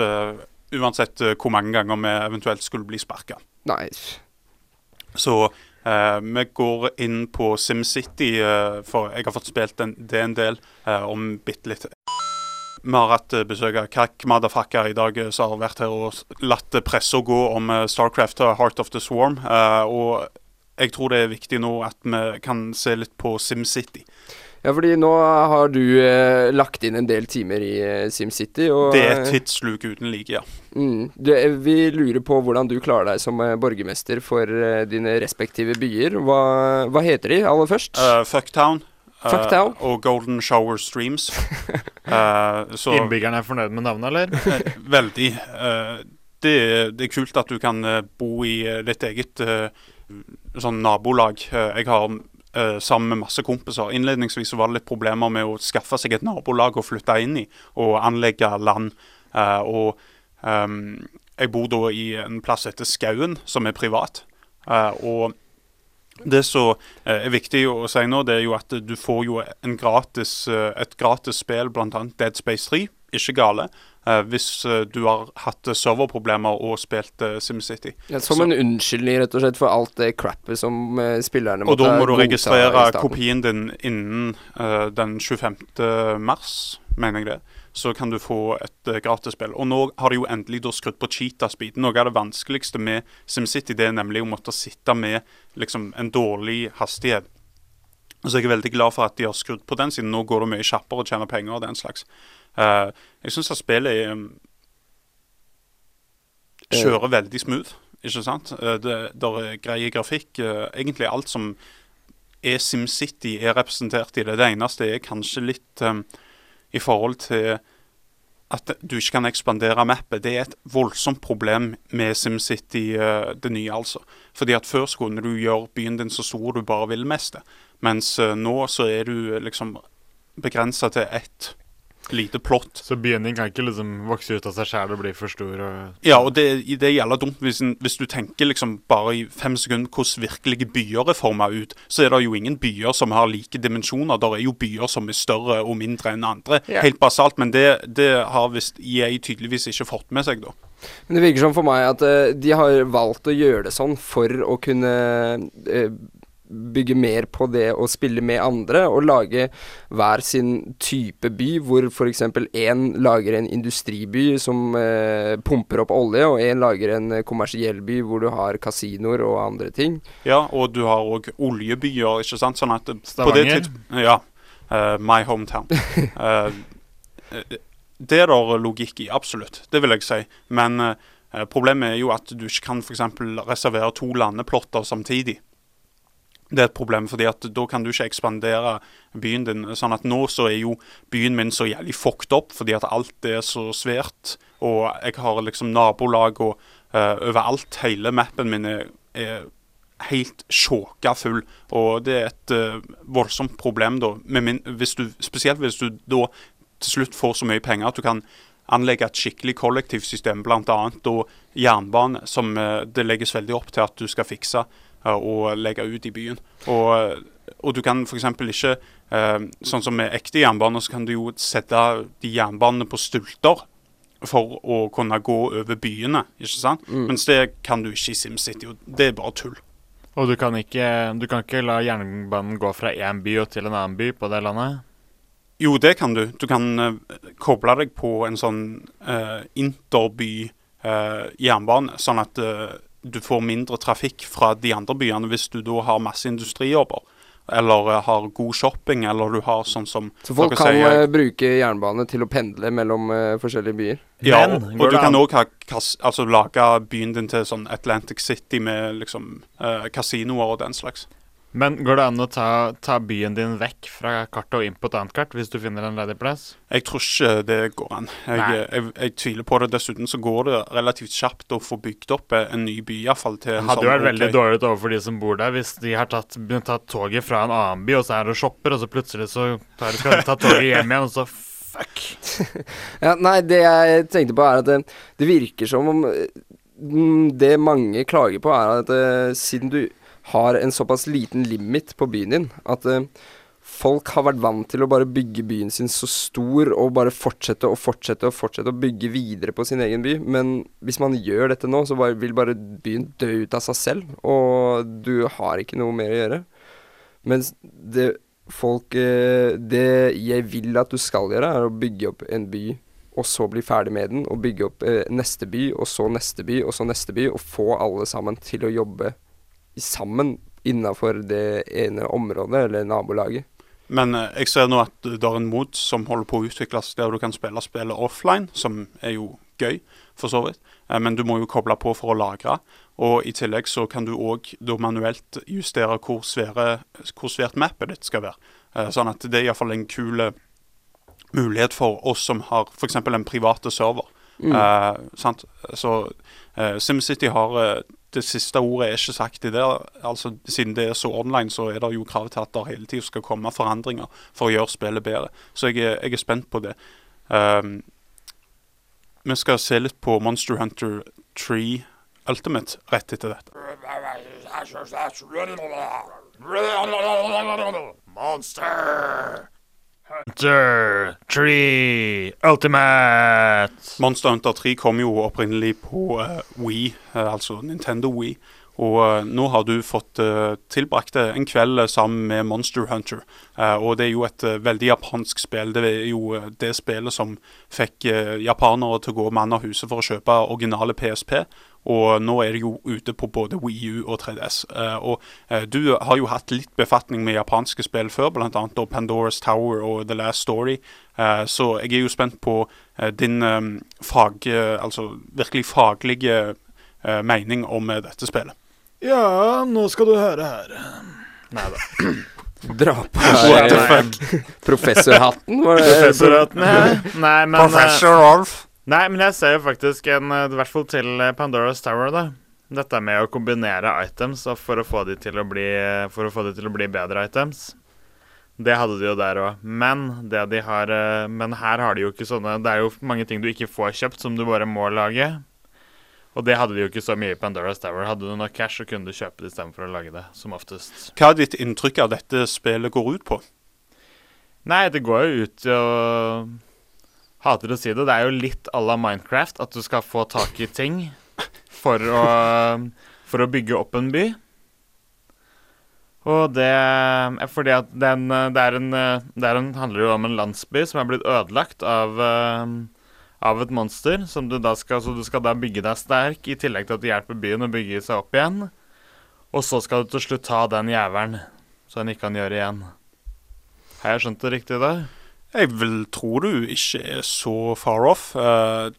uansett hvor mange ganger vi eventuelt skulle bli sparka. Nice. Så eh, vi går inn på SimCity, eh, for jeg har fått spilt en, det en del eh, om bitte litt. Vi har hatt besøk av Kak Madafaka i dag, som har vært her og latt pressa gå om Starcraft og Heart of the Swarm. Og jeg tror det er viktig nå at vi kan se litt på SimCity. Ja, fordi nå har du eh, lagt inn en del timer i eh, SimCity, og Det er eh, tidsluk uten like, ja. Mm. Du, eh, vi lurer på hvordan du klarer deg som eh, borgermester for eh, dine respektive byer. Hva, hva heter de aller først? Uh, Fucktown. Uh, og Golden Shower Streams. uh, så Innbyggerne er fornøyd med navnet, eller? Eh, Veldig. Uh, det, det er kult at du kan bo i ditt eget sånn nabolag. Jeg har eh, sammen med masse kompiser. Innledningsvis var det litt problemer med å skaffe seg et nabolag å flytte inn i og anlegge land. Eh, og ehm, jeg bor da i en plass etter Skauen, som er privat. Eh, og det som eh, er viktig å si nå, det er jo at du får jo gratis, et gratis spill, bl.a. Dead Space 3. Ikke gale. eh, hvis eh, du har hatt eh, serverproblemer og spilt SimCity. Ja, som en unnskyldning, rett og slett, for alt det crappet som spillerne Og da må du registrere kopien din innen uh, den 25. mars, mener jeg det. Så kan du få et uh, gratisspill. Og nå har de jo endelig da skrudd på cheetah-speed. Noe av det vanskeligste med SimCity det er nemlig å måtte sitte med liksom, en dårlig hastighet. Så jeg er veldig glad for at de har skrudd på den, siden nå går det mye kjappere å tjene penger og den slags. Eh, jeg syns at spillet um, kjører veldig smooth, ikke sant? Uh, det der er greie grafikk. Uh, egentlig alt som er SimCity, er representert i det. Det eneste er kanskje litt um, i forhold til at du ikke kan ekspandere mappet. Det er et voldsomt problem med SimCity det nye, altså. Fordi at før så kunne du gjøre byen din så stor du bare vil mest. Mens nå så er du liksom begrensa til ett lite plott. Så byen kan ikke liksom vokse ut av seg sjæl og bli for stor. Og... Ja, og det, det gjelder dumt hvis, en, hvis du tenker liksom bare i fem sekunder hvordan virkelige byer er forma ut, så er det jo ingen byer som har like dimensjoner. Det er jo byer som er større og mindre enn andre. Yeah. Helt basalt. Men det, det har visst jeg tydeligvis ikke fått med seg, da. Men det virker som for meg at uh, de har valgt å gjøre det sånn for å kunne eh, bygge mer på det å spille med andre, og lage hver sin type by, hvor f.eks. én lager en industriby som eh, pumper opp olje, og én lager en eh, kommersiell by hvor du har kasinoer og andre ting. Ja, og du har òg oljebyer, ikke sant. Sånn at på det Stavanger? tids- Ja. Uh, my hometown. Eh, det er der logikk i, absolutt. Det vil jeg si. Men uh, problemet er jo at du ikke kan f.eks. reservere to landeplotter samtidig. Det er et problem, fordi at da kan du ikke ekspandere byen din. Sånn at nå så er jo byen min så jævlig fucked up, fordi at alt er så svært. Og jeg har liksom nabolag og uh, overalt. Hele mappen min er, er helt sjåka full. Og det er et uh, voldsomt problem, da. Min, hvis du, spesielt hvis du da til slutt får så mye penger at du kan anlegge et skikkelig kollektivsystem, bl.a. jernbane, som eh, det legges veldig opp til at du skal fikse og legge ut i byen. Og, eh, og du kan f.eks. ikke eh, Sånn som med ekte jernbaner, så kan du jo sette de jernbanene på stulter for å kunne gå over byene, ikke sant? Mens det kan du ikke i SimCity, og det er bare tull. Og du kan, ikke, du kan ikke la jernbanen gå fra én by og til en annen by på det landet? Jo, det kan du. Du kan uh, koble deg på en sånn uh, interby-jernbane, jernbane, sånn at eh, du får mindre trafikk fra de andre byene hvis du da har masse industrijobber. Eller eh, har god shopping, eller du har sånn som Så folk kan sier- eh, bruke jernbane til å pendle mellom uh, forskjellige byer. Ja, Men, og, og du kan an- òg altså, lage byen din til sånn Atlantic City med liksom uh, kasinoer og den slags. Men går det an å ta, ta byen din vekk fra kartet og inn på et annet kart hvis du finner en ledig plass? Jeg tror ikke det går an. Jeg, Nei. jeg, jeg, tviler på det. Dessuten så går det relativt kjapt å få bygd opp eh, en ny by, iallfall til en hadde sånn jo vært veldig ok- dårlig overfor de som bor der, hvis de har tatt, tatt toget fra en annen by, og så er det og shopper, og så plutselig så tar, skal de ta toget hjem igjen, og så fuck. Ja, nei, det jeg tenkte på er at det, det virker som om eh, Det mange klager på, er at eh, siden du har en såpass liten limit på byen din, at eh, folk har vært vant til å bare bygge byen sin så stor og bare fortsette og fortsette og fortsette å bygge videre på sin egen by. Men hvis man gjør dette nå, så bare, vil bare byen dø ut av seg selv, og du har ikke noe mer å gjøre. Mens det folk eh, Det jeg vil at du skal gjøre, er å bygge opp en by, og så bli ferdig med den, og bygge opp eh, neste by, og så neste by, og så neste by, og få alle sammen til å jobbe sammen innafor det ene området, eller nabolaget. Men eh, jeg ser nå at det er en mod som holder på å utvikles der du kan spille spillet offline, som er jo gøy, for så vidt. Eh, Men du må jo koble på for å lagre. Og i tillegg så kan du òg manuelt justere hvor, svære, hvor svært mappet ditt skal være. Eh, Sånn at det er iallfall en kul eh, mulighet for oss som har f.eks. en private server. Eh, sant? Så eh, SimCity har eh, Det siste ordet er ikke sagt i det. Altså, siden det er så online, så er det jo krav til at det hele tiden skal komme forandringer for å gjøre spillet bedre. Så jeg er, jeg er spent på det. Um, vi skal se litt på Monster Hunter 3 Ultimate rett etter dette. Monster Hunter 3 Ultimate. Monster Hunter 3 kom jo opprinnelig på uh, Wii, uh, altså Nintendo Wii. Og uh, nå har du fått tilbrakt en kveld sammen med Monster Hunter. Og det er jo et veldig japansk spill. Det er jo det spillet som fikk japanere til å gå mann av huset for å kjøpe originale PSP. Og nå er det jo ute på både Wii U og 3DS. Eh, og eh, du har jo hatt litt befatning med japanske spill før, bl.a. Pandoras Tower og The Last Story. Eh, så jeg er jo spent på din eh, fag, altså virkelig faglige mening om dette spillet. Ja, nå skal du høre her. Nei da. Dra på her, professorhatten, var det? Professorhatten, ja. Nei, men Professor Rolf. Nei, men jeg ser jo faktisk en eh, I hvert fall til eh, Pandora's Tower, da. Dette med å kombinere items og for å få de til å bli For å få de til å bli bedre items. Det hadde de jo der òg. Men de har eh, Men her har de jo ikke sånne Det er jo mange ting du ikke får kjøpt, som du bare må lage. Og det hadde de jo ikke så mye i Pandora's Tower. Hadde du nok cash, så kunne du kjøpe det istedenfor å lage det, som oftest. Hva er ditt inntrykk av dette spillet går ut på? Nei, det går jo ut til å Hater å si det. Det er jo litt à la Minecraft, at du skal få tak i ting for å, for å bygge opp en by. Og det er fordi at den, det, er en, det er en, handler jo om en landsby som er blitt ødelagt av, eh, av et monster. Som du da skal, så du skal da bygge deg sterk, i tillegg til at du hjelper byen å bygge seg opp igjen. Og så skal du til slutt ta den jævelen, så den ikke kan gjøre igjen. Har jeg skjønt det riktig da? Jeg vil tro du ikke er så far off, uh,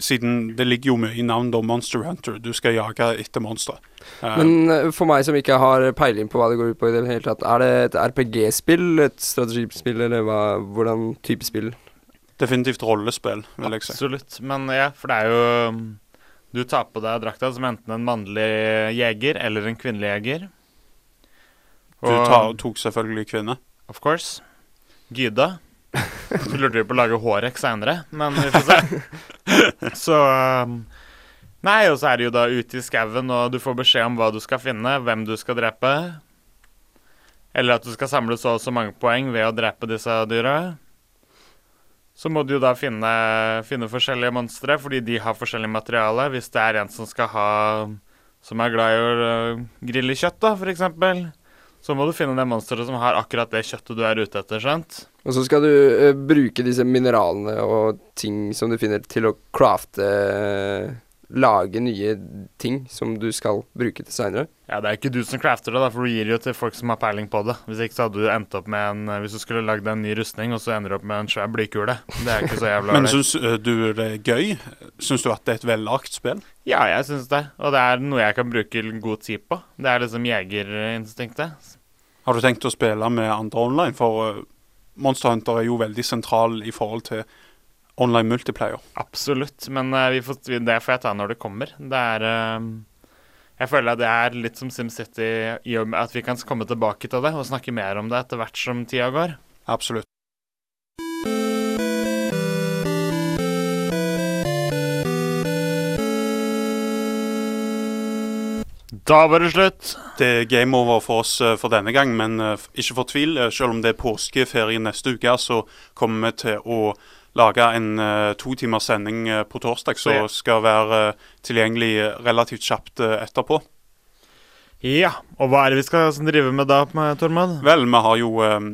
siden det ligger jo mye i navnet om Monster Hunter. Du skal jage etter monstre. Uh, Men eh, for meg som ikke har peiling på hva det går ut på i det hele tatt, er det et RPG-spill, et strategispill, eller hva, hvordan type spill? definitivt rollespill, vil jeg si. Absolutt. Men ja, for det er jo um, Du tar på deg drakta som enten en mannlig jeger eller en kvinnelig jeger. Du tar, tok selvfølgelig kvinne. Of course. Gyda. Så lurte vi på å lage Hårek seinere, men vi får se. Så um, Nei, og så er det jo da ute i skauen, og du får beskjed om hva du skal finne, hvem du skal drepe. Eller at du skal samle så og så mange poeng ved å drepe disse dyra. Så må du jo da finne, finne forskjellige monstre, fordi de har forskjellig materiale. Hvis det er en som skal ha Som er glad i å øh, grille kjøtt, da, for eksempel. Så må du finne det monsteret som har akkurat det kjøttet du er ute etter, skjønt? Og så skal du uh, bruke disse mineralene og ting som du finner, til å crafte eh, Lage nye ting som du skal bruke til seinere. Ja, det er ikke du som crafter det, da, for du gir det jo til folk som har peiling på det. Hvis ikke så hadde du endt opp med en Hvis du skulle lagd en ny rustning, og så ender du opp med en svær blykule. Det er ikke så jævla Men syns eh, du det er gøy? Syns du at det er et vellagt spill? Ja, jeg syns det. Og det er noe jeg kan bruke god tid på. Det er liksom jegerinstinktet. Har du tenkt å spille med andre online? For eh, Monster Hunter er jo veldig sentral i forhold til online multiplayer. Absolutt. Men eh, vi får, det får jeg ta når det kommer. Det er eh, Jeg føler at det er litt som SimCity i og med at vi kan komme tilbake til det og snakke mer om det etter hvert som tida går. Absolutt. Da var det slutt. Det er game over for oss eh, for denne gang, men eh, ikke fortvil. Selv om det er påskeferie neste uke, så kommer vi til å lage en uh, to timers sending eh, på torsdag, som Så- skal være eh, tilgjengelig relativt kjapt etterpå. Ja. Og hva er det vi skal drive med da, med Tormod? Vel, vi har jo eh,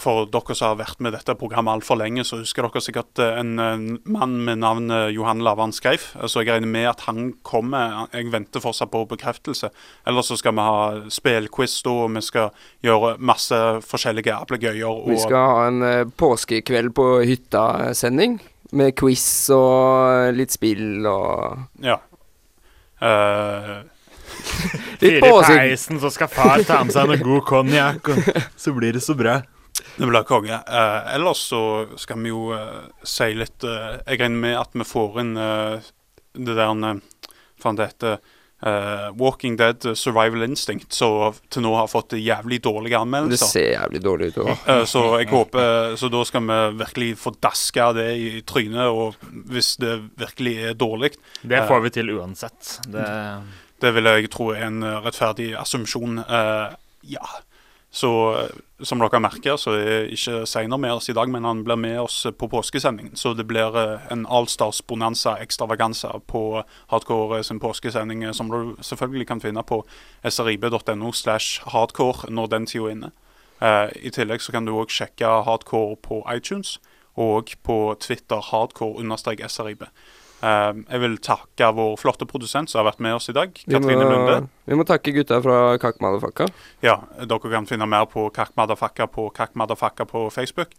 For dere som har vært med dette programmet altfor lenge, så husker dere sikkert eh, en mann med navn Johan Lavan Skreif. Så jeg regner med at han kommer. Jeg venter fortsatt på bekreftelse. Ellers så skal vi ha spillquiz da, og vi skal gjøre masse forskjellige ablegøyer. Vi skal ha en eh, påskekveld på hytta-sending. Med quiz og litt spill og Ja. Eh, Litt peisen, så skal far ta med seg noe god konjakk, og så blir det så bra. det blir konge. Eh, ellers så skal vi jo eh, si litt eh, Jeg regner med at vi får inn eh, det der uh, Faen, det heter eh, Walking Dead eh, Survival Instinct, som til nå har fått jævlig dårlige Det ser jævlig dårlig ut òg. Eh, så jeg håper Så da skal vi virkelig få daska det i trynet, og hvis det virkelig er dårlig Det får vi til uansett. Det Det vil jeg tro er en eh, rettferdig assumpsjon. Eh, ja. Så eh, som dere merker, så er ikke Seinar med oss i dag, men han blir med oss på påskesendingen. Så det blir en Allstars bonanza ekstravaganza, på Hardcore sin påskesending, som du selvfølgelig kan finne på srib.no slash hardcore når den tida er inne. Eh, I tillegg så kan du òg sjekke Hardcore på iTunes og på Twitter hardcore-srib. Eh, jeg vil takke vår flotte produsent som har vært med oss i dag, Vi, Katrine Lunde. vi må takke gutta fra Kakk Madafakka. Ja, dere kan finne mer på Kakkmadafakka på Kakkmadafakka på Facebook.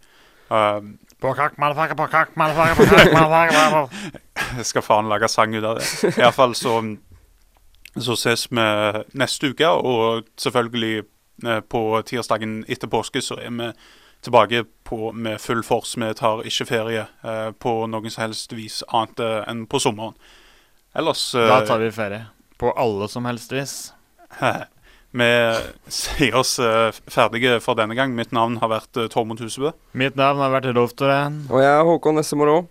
Eh, På kakk, motherfucker, på kakk, motherfucker, på kakk, motherfucker. jeg skal faen lage sang ut av det. Iallfall så Så ses vi neste uke, og selvfølgelig eh, på tirsdagen etter påske så er vi tilbake på, med full force. Vi tar ikke ferie eh, på noen som helst vis annet eh, enn på sommeren. Ellers eh, Da tar vi ferie. På alle som helst vis. Vi sier oss eh, ferdige for denne gang. Mitt navn har vært uh, Tormod Husebø. Mitt navn har vært Rolf Torén. Og jeg er Håkon Nessemor.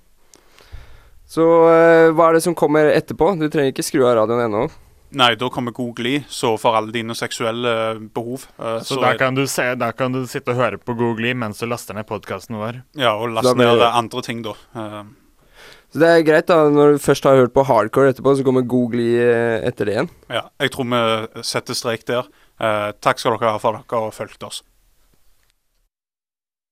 Så eh, hva er det som kommer etterpå? Du trenger ikke skru av radioen ennå. Nei, da kommer Google i, så for alle dine seksuelle behov. Uh, Så, så da er- kan, du se, der, kan du sitte og høre på Google i mens du laster ned podkasten vår. Ja, og laster laste ned det- andre ting, da. Uh, Så det er greit, da. Når du først har hørt på hardcore etterpå, så kommer Google i eh, etter det igjen. ja, jeg tror vi setter strek der. Eh, takk skal dere ha for at dere har fulgt oss.